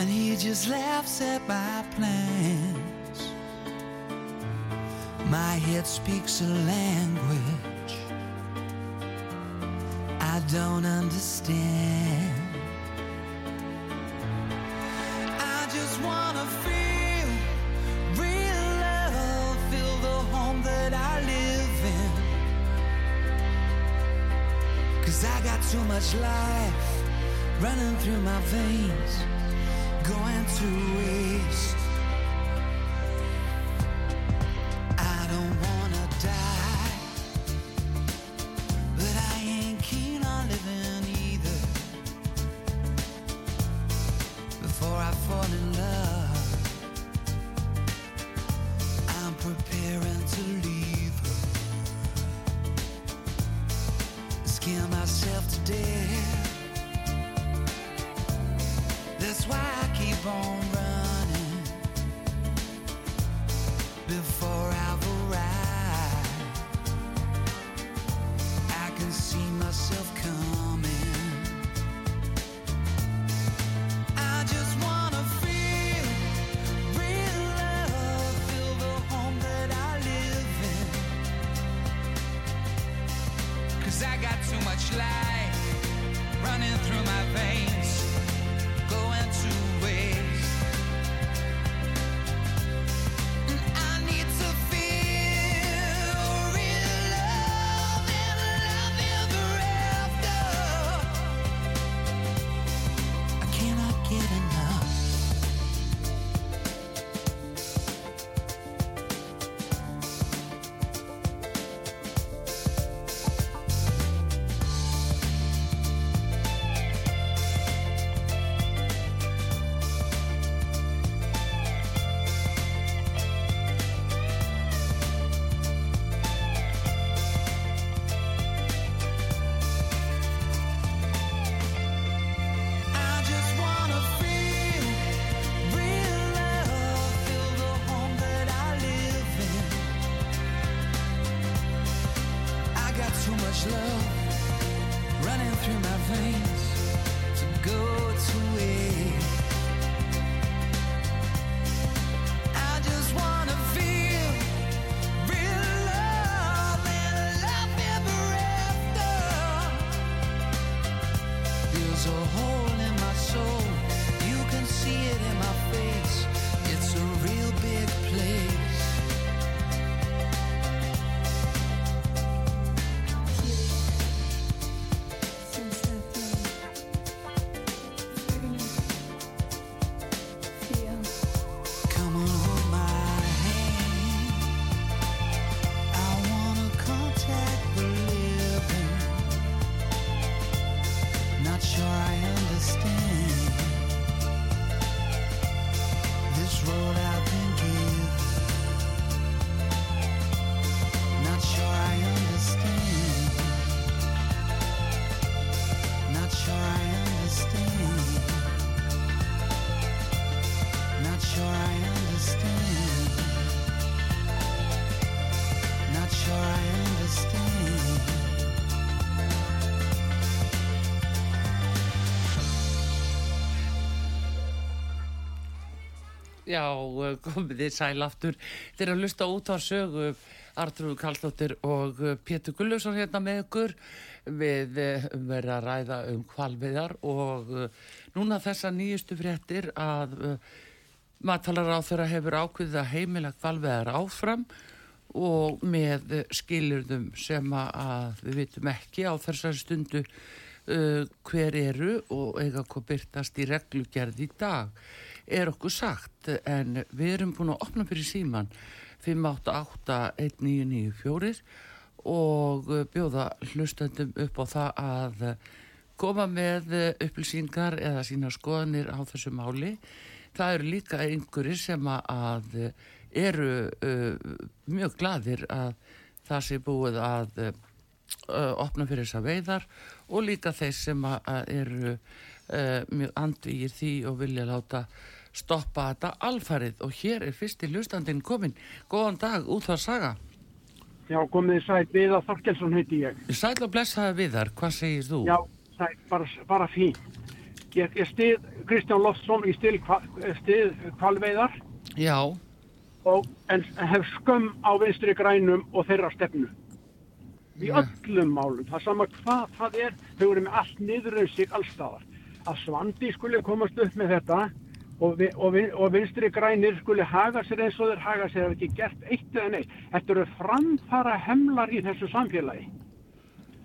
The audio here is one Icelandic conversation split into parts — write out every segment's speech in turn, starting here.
And He just laughs at my plans. My head speaks a language I don't understand. I just wanna feel real love, feel the home that I live in. Cause I got too much life running through my veins, going to waste. Já, eh, komið þið sæl aftur. Þeir eru að lusta út á sögu Artrúð Karlsdóttir og eh, Pétur Gullusson hérna með ykkur. Við eh, verðum að ræða um kvalviðar og núna þessa nýjustu fréttir að matalara á þeirra hefur ákveðið að heimila kvalviðar áfram og með skilurðum sem að við vitum ekki á þessari stundu hver eru og eiga hvað byrtast í reglugerð í dag er okkur sagt en við erum búin að opna fyrir síman 5881994 og bjóða hlustendum upp á það að koma með upplýsingar eða sína skoðanir á þessu máli. Það eru líka einhverjir sem að- eru uh, mjög gladir að það sé búið að uh, opna fyrir þessar veiðar og líka þeir sem að eru uh, mjög andvígir því og vilja láta stoppa þetta alfarið og hér er fyrsti hlustandinn komin. Góðan dag, út það saga. Já, komið þið sætt, Viðar Þorkelsson heiti ég. Sæl og blessaði viðar, hvað segir þú? Já, sætt, bara, bara fín. Ég, ég stið Kristján Loftsson í stið, stið kvalveiðar Já, og en hef skömm á vinstri grænum og þeirra stefnu. Í öllum málum, það sama hvað það er, þau eru með allt niður um sig allstaðar. Að Svandi skuli komast upp með þetta og, vi, og, vi, og vinstri grænir skuli haga sér eins og þeir haga sér hafa ekki gert eitt eða neitt. Þetta eru framfara hemlar í þessu samfélagi.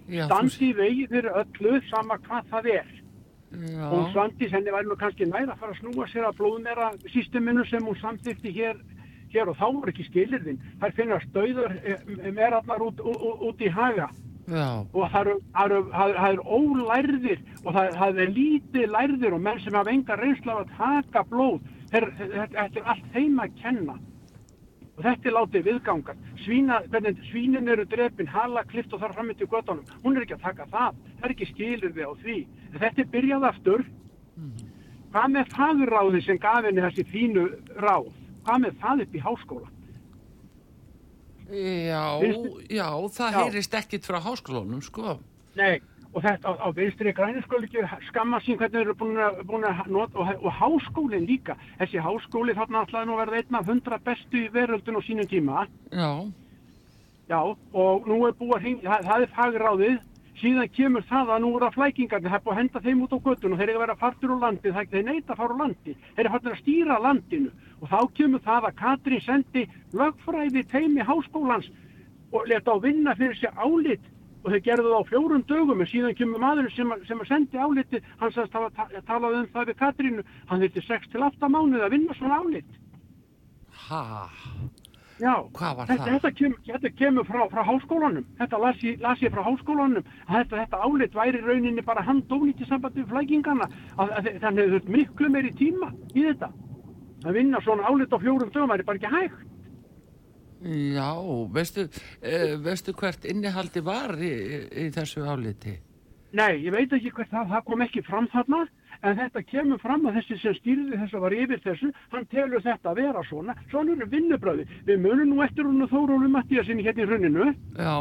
já, Standi í vegi fyrir öllu sama hvað það er. já, Hún Svandís, henni væri nú kannski nær að fara að snúa sér að blóðmera systeminu sem hún samþykti hér, hér og þá voru ekki skilirðin. Þær finna stöður merarnar út, út, út í haga já, og það eru, það eru, það eru, það eru ólærðir og það, það er lítið lærðir og menn sem hafa enga reynsla af að taka blóð. Þetta, er allt þeim að kenna. Og þetta er látið viðgangar. Svína, hvernig, svínin eru drepin, hala klift og þar fram til göttunum. Hún er ekki að taka það. Það er ekki skilirði á því. Þetta er byrjað aftur. Hvað með fagurráði sem gaf henni þessi fínu ráð? Hvað með það upp í háskóla? Já, já, það Já. heyrist ekkit frá háskólunum, sko. Nei, og þetta á, á vinstri grænir skul ekki skamma sín hvernig þeir eru búin að, búin að nota og, og háskólinn líka. Þessi háskóli þarna ætlaði nú að verða einn af hundra bestu í veröldun á sínum tíma. Já, Já, og nú er búið að hring, það, það er fagráðið, síðan kemur það að nú eru að flækingarnir, það er búið að henda þeim út á göttun og þeir eru að vera fartur úr landi, það þeir neita að fara úr landi, þeir eru fartur að stýra landinu og þá kemur það að Katrín sendi lögfræði teimi háskólans og leta á vinna fyrir sér álit og þau gerðu það á fjórum dögum en síðan kemur maður sem, að- sem að sendi áliti, hann sagðist hafa ta talað um það við Katrínu, hann þurfti 6 til 8 mánuði að vinna svona álit. ha, Já, þetta, það? Þetta, kem, þetta kemur frá, frá háskólanum, þetta las ég, las ég frá háskólanum, þetta, þetta álit væri rauninni bara handónýtt í sambandi við flækingana, að, að, þannig þurft miklu meiri tíma í þetta. Að vinna svona álit á fjórum dögum væri bara ekki hægt. já, veistu, uh, veistu hvert innihaldi var í, í þessu áliti? Nei, ég veit ekki hvert það, það kom ekki fram þarna, en þetta kemur fram að þessi sem stýrði þessu var yfir þessu, hann telur þetta að vera svona, svona eru vinnubröði. Við munum nú eftir hún og Þórólu Mattíasinni hérna í hruninu, Já,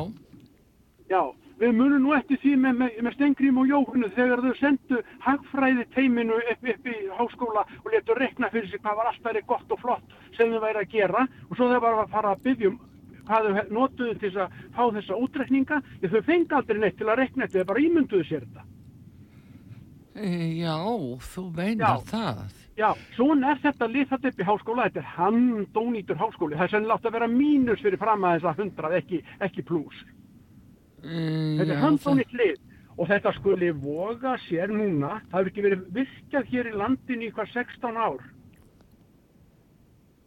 Já, við munum nú eftir því með, með, með Stengrím og Jóhannu þegar þau sendu hagfræði teiminu upp, upp í háskóla og letu rekna fyrir sig hvað var alltaf verið gott og flott sem þau væri að gera. Og svo þau bara að fara að byggjum hvað þau notuðu til þess að fá þessa útrekninga þau fengi aldrei neitt til að rekna þetta, þau bara ímynduðu sér þetta. Eh, já, þú meinar Já. það. Já, svona er þetta lið þetta upp í háskóla, þetta er handónýtur háskóli, það er sennilega átt að vera mínus fyrir fram að þessa hundrað, ekki, ekki plús. Eh, Þetta er handónýtt lið og þetta skuli voga sér núna, það hefur ekki verið virkað hér í landinu í hvað 16 ár.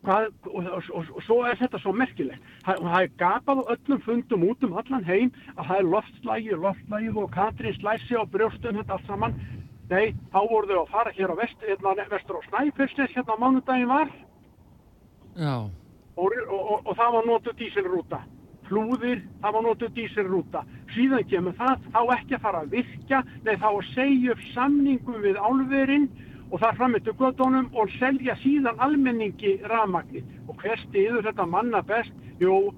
Hvað, og, og, og, og svo er þetta svo merkilegt. Það, það er gapað á öllum fundum út um allan heim að það er loftlægi, loftlægi og Katrín slæsi á brjóstum þetta allt saman. Nei, þá voru þau að fara hér á vest, hérna, vestur á Snæfellsnes hérna á mánudaginn var Já, og, og, og, og það var notuð dísilrúta. Flúðir, það var notuð dísilrúta. Síðan kemur það, þá ekki að fara að virka, nei þá að segja upp samningum við álverinn og það fram eftir gödunum og selja síðan almenningi rafmagnir. Og hver stiður þetta manna best? Jú,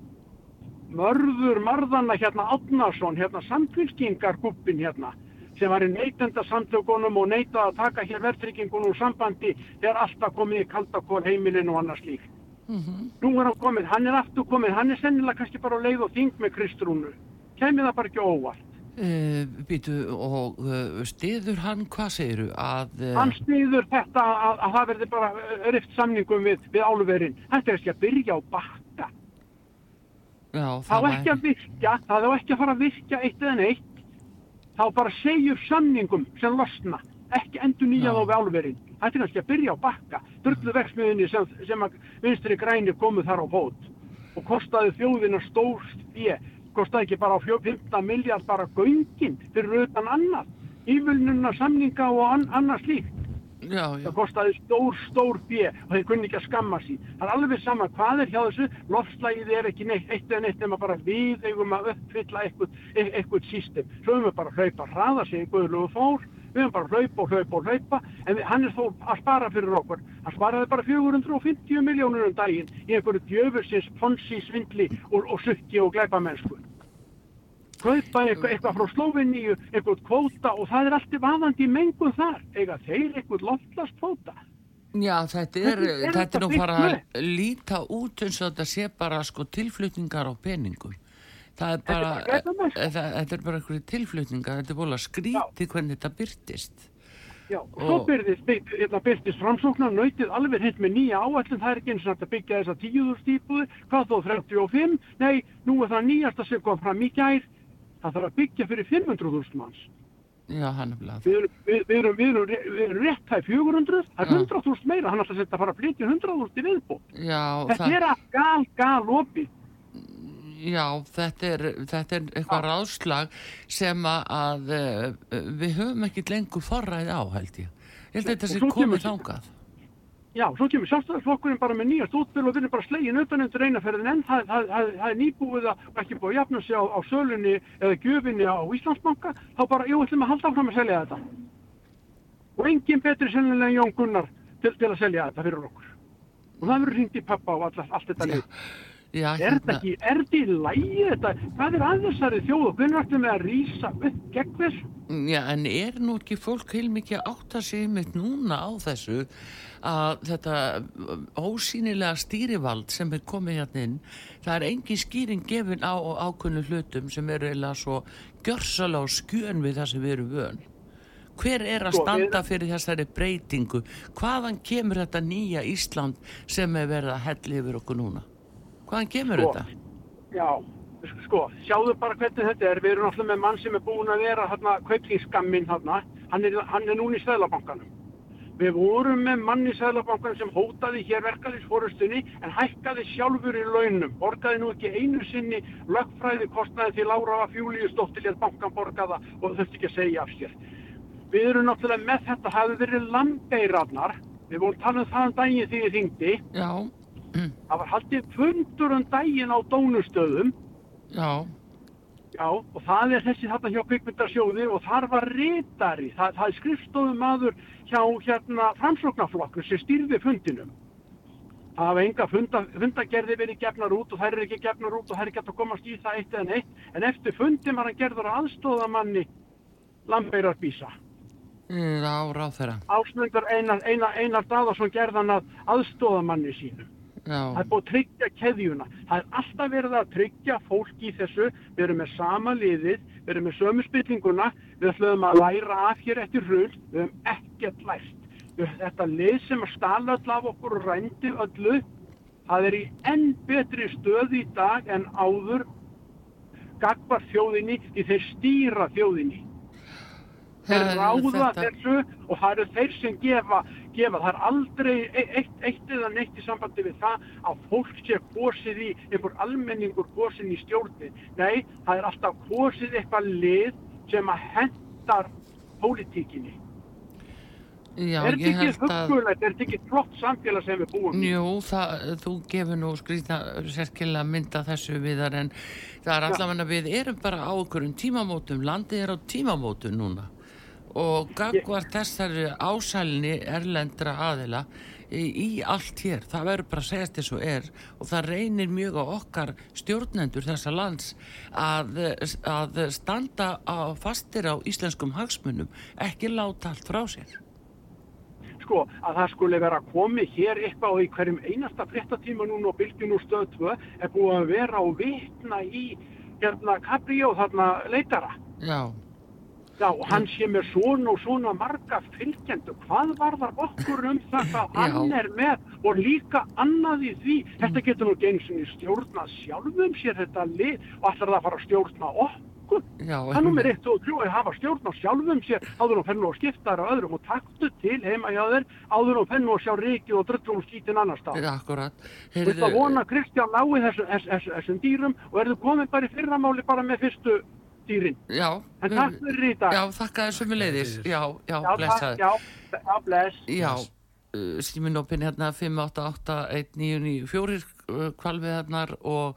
mörður marðana hérna Átnarsson, hérna samfélkingarguppin hérna, sem var í neytenda samtökunum og neytaði að taka hér verðtryggingunum úr sambandi þegar alltaf komið í kaldakól heimilinu og annars líkt. Nú er hann komið, hann er aftur komið, hann er sennilega kannski bara á leið og þing með Kristrúnu. Kæmi það bara ekki óvart. uh, býtu, og uh, stiður hann, hvað segiru, að... Uh, Hann stýður þetta að, að það verði bara eh, rift samningum við, við álverinn. Þetta er ekki að byrja á bakka. já, Það á ekki að virka, það á ekki að fara að virka eitt eða neitt. Þá bara segju samningum sem losna, ekki endur nýja þá við álverinn. Þetta er kannski að byrja á bakka, drullu verksmiðinni sem, sem að vinstri grænir komu þar á bót og kostaði þjóðina stórst fjö, kostaði ekki bara á fjó- 15 miljard bara göngin fyrir utan annað, ívilnuna samninga og an, annað slíkt. Já, já, Það kostaði stór, stór fjö og þeir kunni ekki að skamma sín. Það er alveg sama hvað er hjá þessu, lofslægið er ekki neitt, eitt eða neitt nema bara við eigum að uppfylla eitthvað, e- system. Svo erum við bara að hlaupa hraða sig guðlugu fór, við erum bara að hlaupa og hlaupa og hlaupa, en hann er þó að spara fyrir okkur. Hann sparaði bara 450 miljónur um daginn í einhverju djöfursins ponsi svindli og, og sukki og glæpamennsku. Kaupa eitthvað, eitthvað frá Slóveníu, eitthvað kvóta og það er alltaf vaðandi í mengun þar. Eiga þeir eitthvað loftlast kvóta. já, þetta er, Hvernig er þetta þetta er nú bara að líta út eins og þetta sé bara sko tilflutningar á peningum. Það er Þetta bara, þetta er bara einhverju tilflutningar, þetta er búin að skrítið hvernig þetta byrtist. Já, og svo byrðist, bygg- hérna byrðist framsóknar nautið alveg hreint með nýja áallin, það er ekki eins og að byggja þessa tíuður stípuði, hvað þó 35, nei, nú er það nýjasta sem kom fram í gær, það þarf að byggja fyrir 500.000 manns. Já, hann er blað. Við við, við erum, við erum, erum rétt hæg 400, það er Já. 100.000 meira, hann ætla að setja að fara að flytja 100.000 í viðbót. Já, Þetta það, er að gal, gal opið. já þetta, er, þetta er eitthvað ráðslag sem að, eh, við höfum ekkit lengur forræði á, held ég. Ég held að þetta sé komið þangað. Já, svo kemur sjálfstæðarflokkurinn bara með nýjast útbyrð og erum bara slegin utan undir einaferðin en það, það, það, það er nýbúið að ekki búið að jafna sig á, á sölunni eða gjöfinni á Íslandsbanka, þá bara, jú, ætlum að halda áfram að selja þetta. Og engin betri sennilega en Jón Gunnar til, til að selja þetta fyrir okkur. Og það verður hringt í pappa og allt, allt þetta lið. Já, Er þetta ekki, er þetta í lægi þetta? Hvað er að þessari þjóð og hvernig ætlum við að rýsa upp gegn þessu? Já, en er nú ekki fólk heilmikið að átta sig mitt núna á þessu að þetta ósýnilega stýrivald sem er komið hérna inn, það er engin skýring gefin á ákunnu hlutum sem eru eða svo gjörsalega á skjön við það sem við erum vön. Hver er að Sko, standa fyrir þessari breytingu? Hvaðan kemur þetta nýja Ísland sem er verið að helli yfir okkur núna? Hvaðan kemur Sko, þetta? Já, sko, sjáðu bara hvernig þetta er. Við erum alltaf með mann sem er búin að vera hérna, kauplingsskamminn hérna. Hann er, hann er núna í Sæðlabankanum. Við vorum með mann í Sæðlabankanum sem hótaði hér verkalýsforustunni en hækkaði sjálfur í launum. Borgaði nú ekki einu sinni lögfræði kostnaði til Lára Fjúliusdóttir létt bankan borgaða og þurfti ekki að segja af sér. Við erum náttúrulega með þetta, hafi verið lambeirarnar. Við vorum talað um það um daginn því ég þingdi. Já, Það var haldið fundur um daginn á dónustöðum já, Já, og það er þessi þarna hjá kvikmyndarsjóði og þar var reytari, það, það er skrifstofumadur hjá hérna framsóknarflokkur sem stýrði fundinum. Það hafa enga funda, fundagerði verið gefnar út og þær eru ekki gefnar út og þær er ekki hægt að komast í það eitt eða neitt. En eftir fundin var hann gerður aðstóðamanni Lambeirar Bísa. já, ráð þeirra. Ásmundur Einar, Einar, Einar Daðarsson gerðan að aðstóðamanni sínum. Það er búið að tryggja keðjuna. Það er alltaf verið að tryggja fólk í þessu. Við erum með sama liðið, við erum með sömu spillinguna, við ætlum að læra af hér eftir hrul, við höfum ekkert lært. Þetta lið sem að stala öll af okkur og rændi öllu, það er í enn betri stöð í dag en áður gagvar þjóðinni því þeir stýra þjóðinni. Þeir ráða þessu og það eru þeir sem gefa, gefa. það er aldrei eitt, eitt eða neitt í sambandi við það að fólk sé kosið í einhver almenningur kosin í stjórnir. Nei, það er alltaf kosið eitthvað lið sem að hendar pólitíkinni. já, er þetta ekki huggulegt, er þetta ekki flott samfélag sem við búum? Jú, það, þú gefur nú skrýtna sérskilega mynda þessu viðar en það er allavega við erum bara á okkurum tímamótum, landið er á tímamótum núna og gagvar þessari ásælni erlendra aðila í, allt hér, það verður bara að segjast eins og er og það reynir mjög á okkar stjórnendur þessa lands að, að standa á fastir á íslenskum hagsmunum, ekki láta allt frá sér. sko að það skuli vera komið hér eitthvað og í hverjum einasta fréttatíma núna og bylgjum úr stöð 2 er búið að vera og vitna í hérna Cabrio þarna leitara. Já, Já, og hann sé með svona og svona marga fylgjendur. Hvað var það okkur um það að hann er með og líka annað í því? Þetta getur nú ekki einu sinni stjórnað sjálfum sér þetta lið og allar það að fara að stjórna morgun. Já, Það er nummer 1 og 3 að hafa stjórn á sjálfum sér áður og fennu og skipta þær á öðrum og taktu til heima hjá þér áður og fennu og sjá reiki og drullum og skítin annar stað. Já, akkurat. Þú veist að vona Kristján þessu, þessum dýrum og er þú komin bara í fyrramáli bara með fyrstu dýrin. Já, En takk fyrir í dag. Já, þakka þér sömu leiðis. Já, já, já, takk, blessaður. já, já, bless. Já, uh, síminópin hérna 5881994 uh, kvalviðarnar og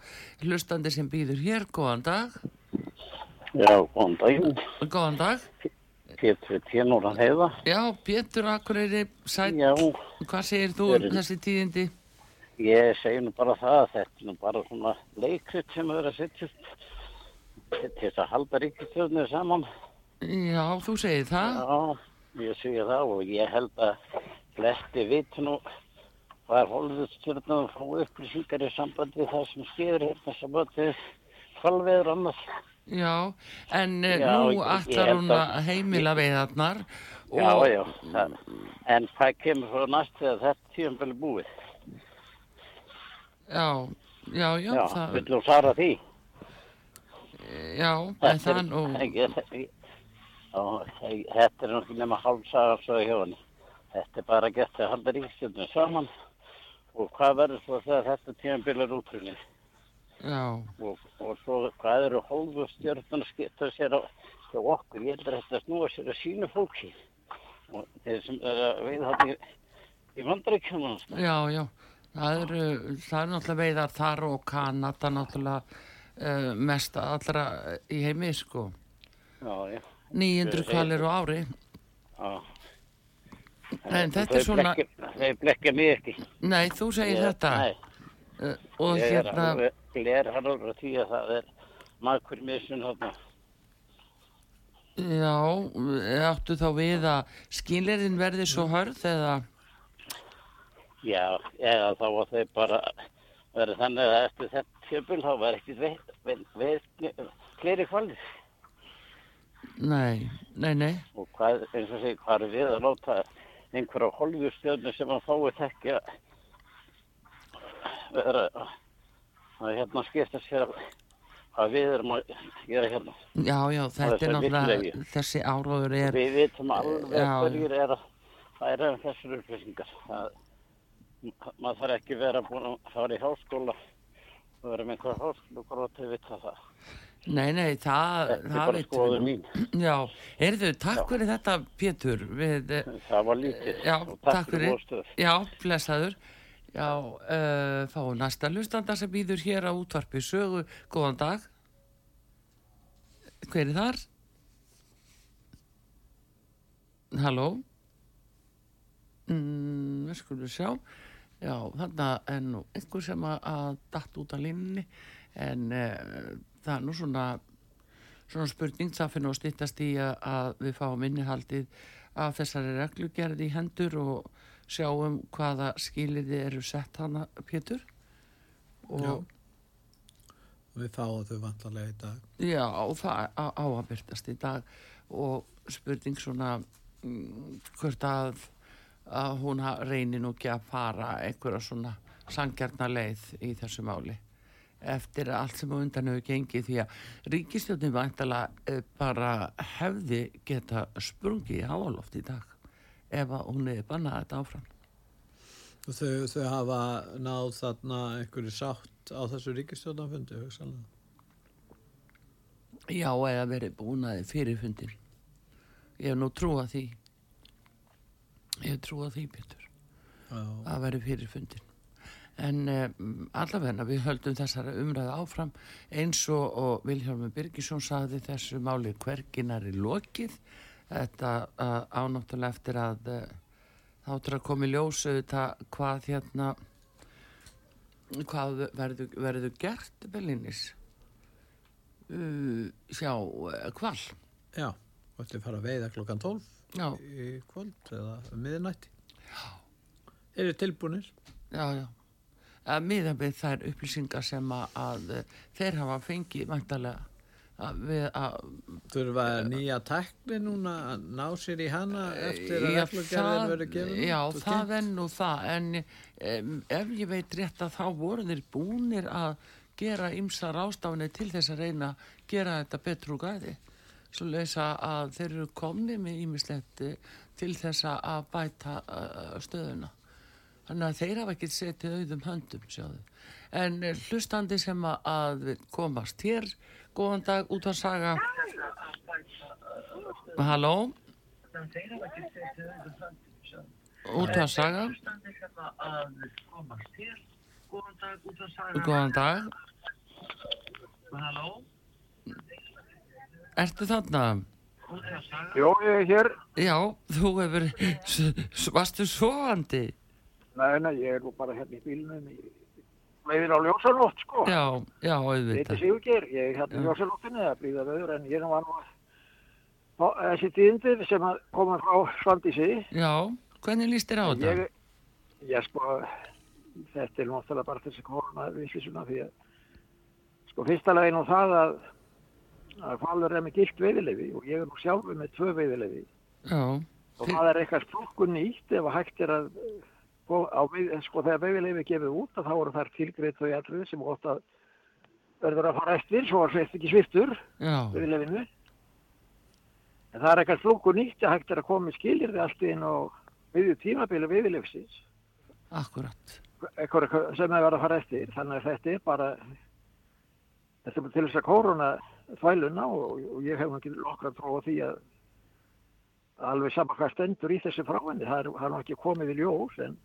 hlustandi sem býður hér, góðan dag. Já, góðan daginn. Góðan dag. Pétur Tjenóran heiða. Já, Pétur Akureyri, sætt, Já, hvað segir þú um þessi tíðindi? ég segi nú bara það að þetta er nú bara svona leikrit sem er að setja upp til þess að halda ríkistjórnir saman. Já, þú segir það. Já, ég segi það og ég held að flesti viti nú hvað hólfustjórnum fá upplýsingar í sambandi við það sem skeður hérna sambandi kvalveður annars. Já, en uh, Já, nú held hún að- að heimila veiðarnar Já, já, það, en hvað kemur svo næst þegar þetta tíum vel búið? já, já, já, Já, það, vill þú svara því? Já, en nú, Ég- Já, ég- þetta er ekki nema hálfsagar svo hjá henni. Þetta er bara gett að halda ríkstjórnum saman. Og hvað verður svo þegar þetta tímabil er útrunni já, og, og svo hvað eru hálfustjórnum að skipta sér á okkur. Ég heldur að þetta snúa sér að sínu fólki. Og þeir sem er að veið hann í, vandaríkjum já, já, það eru, það eru náttúrulega veiðar þar og Kanada náttúrulega uh, mest allra í heimi, sko, Já, já, 900 kvalir á ári, já. en þetta er svona, Þau blekja mig ekki. nei, þú segir Ég- þetta, Nei. uh, og Ég er hérna, alveg glerharður á því að það er makur missun þarna. já, áttu þá við að skilirinn verði svo hörð eða, Já, eða þá var þau bara verið þannig að eftir þetta tjöpul þá var ekkert fleiri kvalir. nei, nei, nei, Og hvað, eins og segi, hvað er við að láta einhverja holgjustjörnu sem að fái tekja vera að hérna skipta sér að hvað við erum að gera hérna. já, já, þetta er náttúrulega, þessi áróður er, Við vitum alveg hverjir er að færa um þessar upplýsingar. Það, maður þarf ekki vera búin að fara í háskóla og vera með einhver háskóla og til að vita það. nei, nei, það, Þetta er það bara við nú. mín. Já, heyrðu, takk fyrir þetta Pétur við, eh, Það var lítið. já, og takk fyrir góðstöð. Já, blessaður Já, uh, fáum næsta lustanda sem býður hér á útvarpi sögu Góðan dag Hver er þar? Halló mm, Við skulum sjá Já, þarna er nú einhver sem að, að datt út af línni en uh, það er nú svona svona spurning það nú að styttast í að, að við fáum innihaldið af þessari reglugerði í hendur og sjáum hvaða skiliði eru sett hana, Pétur og Já. Við fáum þau vantarlega í dag. Já, og það á, á að byrtast í dag og spurning svona mm, hvort að, að hún reynir nú ekki að fara einhverja svona sangjarna leið í þessu máli eftir allt sem undan hefur gengið því að ríkistjóðin væntalega bara hefði geta sprungið í háaloft í dag ef að hún hefði bannað þetta áfram. Og þau, þau hafa náð þarna einhverju sátt á þessu ríkistjórnafundi, hugsanlega. Já, eða verið búnaði fyrir fundin. Ég hef nú trúað því. Ég hef trúað því, Pétur. Já, að veri fyrir fundin en um, allavegna við höldum þessara umræða áfram eins og, og Vilhjálmur Birgisson saði þessu máli hverginar í lokið. Þetta uh, ánáttúrulega eftir að uh, þáttur að komi ljós auðvitað hvað hérna hvað verður, verður gert Bellinis uh, sjá kval já. Og ætli fara að veiða klokkan 12 já, í kvöld eða um miðnætti. Já. Eru tilbúinir? já, já að miða við þær upplýsingar sem að, að eh, þeir hafa fengið mæntalega Þurfa nýja tækni núna að ná sér í hana eftir að Já, reglugerðin verður gefin já, og það er nú það en um, ef ég veit rétt að þá voru þeir búnir að gera ymsar ástafinni til þess að reyna að gera þetta betur úr gæði. Svo leysa að þeir eru komni með ýmislegt eh, til þess að bæta uh, stöðuna. Þannig að þeir hafa ekki setið auðum höndum, sjáðu. En eh, hlustandi sem að- komast hér, góðan dag, út að saga. Halló? Út að saga. Góðan dag. Ertu þarna? Jó, ég er hér. Já, þú hefur, varstu sofandi? Nei, nei, ég er bara hérna í bílnum í leiðin á ljósanótt, sko. Já, já, Ég heiti auðvitað. Sigurgeir, ég er hérna í ljósanóttinni að blíða veður en ég var nú að þessi tíðindir sem koma frá Svandísi. Já, hvernig líst þér á þetta? Ég, ég sko, þetta er náttúrulega bara þessi korona viðslýsuna því að sko fyrsta legin og það að að falur er með gilt veiðilefi og ég er nú sjálfur með tvö veiðilefi og það er eitthvað flokkur nýtt ef að hægt er að á, sko þegar veiðilefi gefið út að þá eru þar tilgrið þau atriði sem ofta verður að fara eftir svo að sveitt ekki sviftur veiðilefinu en það er eitthvað flokkur nýtt að hægt er að koma í skilirði allt inn og viðju tímabili veiðilefsins akkurat. eitthvað sem er verið að fara eftir. Þannig að þetta er bara þetta er til þess að kóruna þvæluna og, og ég hef ekki nokkra trú á því að alveg sama hvað stendur í þessi fráinni það er, það ekki komið í ljós en,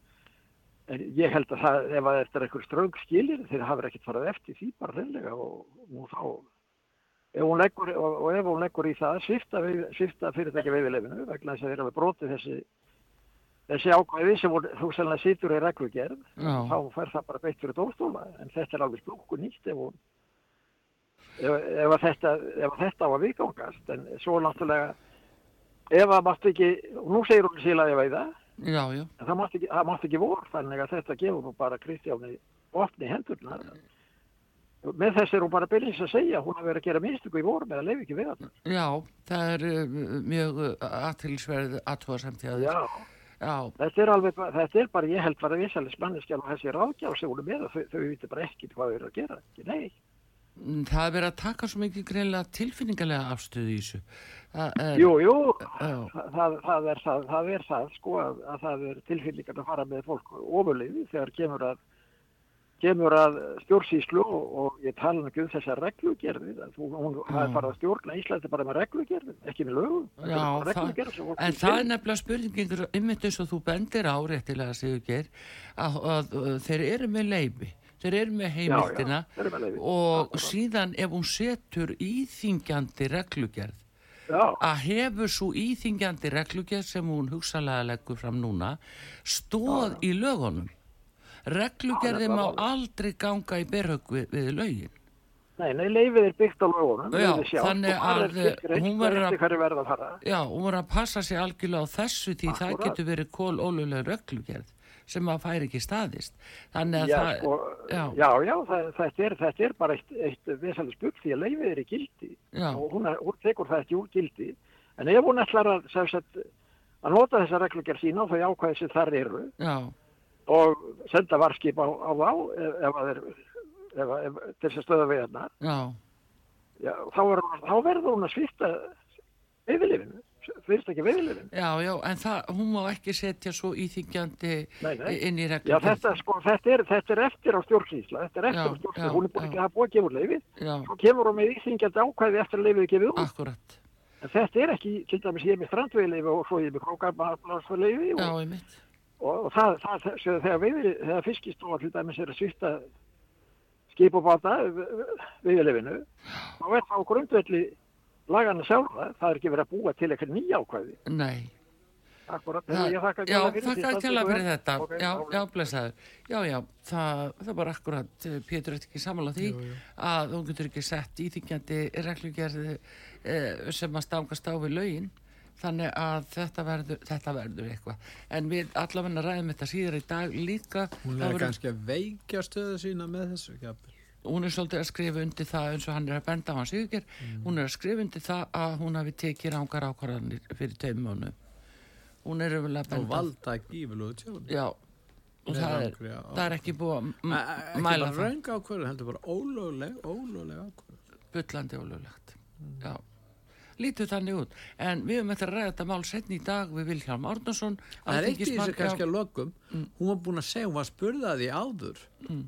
en ég held að það, ef að þetta er eitthvað ströng skilir þeir hafa ekkert farað eftir því bara reynlega og nú þá ef leggur, og, og ef hún leggur í það svifta, við- svifta fyrirtækja veiðilefinu vegna þess að þeir hafa brotið þessi þessi ákvæði sem voru- þú selna situr í reglugerð þá fer það bara beitt fyrir dómstóla en þetta er alveg splungu nýtt ef, hún, ef, ef, að þetta, að þetta á að viðgangast en svo náttúrulega ef að mátt ekki, og nú segir hún sílaði að veiða já, já, en það mátt ekki, það ekki vor þannig að þetta gefur nú bara Kristjáni opni hendurnar. Með þess er hún bara byrjins að segja hún hafi verið að gera minnstugu í vor með að leiði ekki við hann. Já, það er uh, mjög aðtilsverð aðtúasamt hjá þér. já, Já, þetta er alveg, þetta er bara ég held bara visalis manneskjál og þessi ráðgjál sem hún er með og þau, þau viti bara ekkit hvað þau eru að gera. Ekki, nei mm, það er verið að taka svo mikið greinlega tilfinningarlega afstöðu í þessu. Er, Jú, jú, það, það, er, það, það er það sko að, að það er tilfinningar að fara með fólk ofurliði þegar kemur að kemur að stjórnsýslu og, og ég tala nú ekki um þessar reglugerðir það er bara að stjórna Íslandi bara með reglugerðir, ekki með lögum. Þetta Já, það- sem En það er nefnilega spurningingur ymmit eins og þú bendir á réttilega að, að, að þeir eru með leifi þeir eru með heimildina þeir eru með og Akkúrat. síðan ef hún setur íþingjandi reglugerð Já, að hefur svo íþingjandi reglugerð sem hún hugsalega leggur fram núna stóð í lögunum. Reglugerði Já, má aldrei ganga í berhögg við, við lögin. Nei, nei, leifið er byggt á lögunum Já, sjálft, þannig að, tilgreint hún verður að- að Já, að passa sig algjörlega á þessu því það Akkúrat. getur verið kól ólulega reglugerð sem að færi ekki staðist. Þannig að Já, það, sko, já. já, já, það, þetta, er, þetta er bara eitt, eitt vesalis byggt því að leifið er í gildi. Já, og hún, er, hún tekur það ekki úr gildi. En ef hún ætlar að, sagt, að nota þessa reglugjör sína og þau ákvæði sem þar eru já, og senda varskip á, á þá ef, ef að er ef, ef, til þess að stöða við já, já, þá, þá verður hún að svifta veiðilifinu, fyrst ekki veiðilifinu já, já, en það, hún má ekki setja svo íþingjandi Nei, nei. inn í Já, reglugerð. þetta, sko, þetta, er, þetta er eftir á stjórnsýsla, þetta er eftir Já, á stjórnsýsla, já, hún er búin já. ekki að búið að leifið, Já, svo kemur hún með íþingjandi ákvæði eftir að leifið er gefið út. akkurat, En þetta er ekki, til dæmis ég er með strandveileifi og svo ég er með krókablansveileifi já, og, og, og það, það, það þegar, veiði, þegar fiskistofa til dæmis er að svifta skip og báta veiðileifinu, þá er það á grundvelli lagana sjálfa, það er ekki verið að búa til eitthvað nýja ákvæði. nei. Akkurat, Það, ég þakka já, kærlega fyrir þakka þetta, kjalla þetta fyrir er- þetta. Ok, já, já, blessaður. Já, já, það, það var akkurat, eh, Pétur er ekki sammála því að hún getur ekki sett íþingjandi reglugerði eh, sem að stangast á við lögin. Þannig að þetta verður, þetta verður eitthvað. En við allavega ræðum þetta síðar í dag líka. Hún er kannski að veikja stöðu sína með þessu kjapil. Hún er svolítið að skrifa undir það eins og hann er að benda á hans yfir hún er að skrifa undir það að hún hafi tekið rángar ákvarðanir fyrir mánu hún er umvel að Og benda valda gífurlegu tjóni. já, og Með það er, já. það er ekki búið að m- E- e- ekki mæla bara það. raung ákvörðun heldur bara ólögleg ólögleg ákvörðun bullandi ólöglegt. Já. Lítið þannig út. En við höfum eftir að ræða þetta mál setni í dag við Vilhjálm Árnason það er eitt í þessu kannski að lokum. Hún var búin að segja, hún var spurðaði áður. Mm.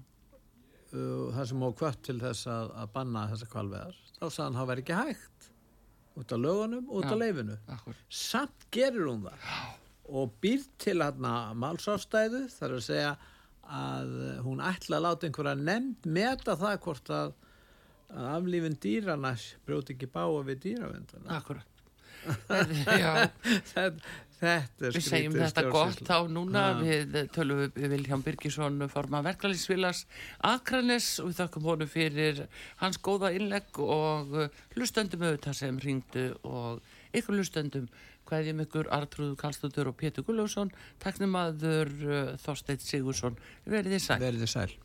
Það sem á kvött til þess að, að banna þessa kvalveðar þá sagði hann það væri ekki hægt. Út af lögunum, út af Já. leifinu akkur, samt gerur hún það. Og býr til hérna málsástæðu þar að segja að hún ætla að láta einhverja nefnd meta það hvort að, aflífin dýrana brjóti ekki báa við dýravenduna akkurat. Já, er við segjum þetta gott stjórnsýsla. þá núna Já. við tölum við Vilhjálm Birgisson forma verklælisvilas Akranes og við þakkum honum fyrir hans góða innlegg og hlustendum auðvitað sem ringdu og ykkur hlustendum hvaðjum ykkur Artrúð Karlstóttur og Pétur Gulljófsson taknum aður uh, Þorsteit Sigursson verið þið sæl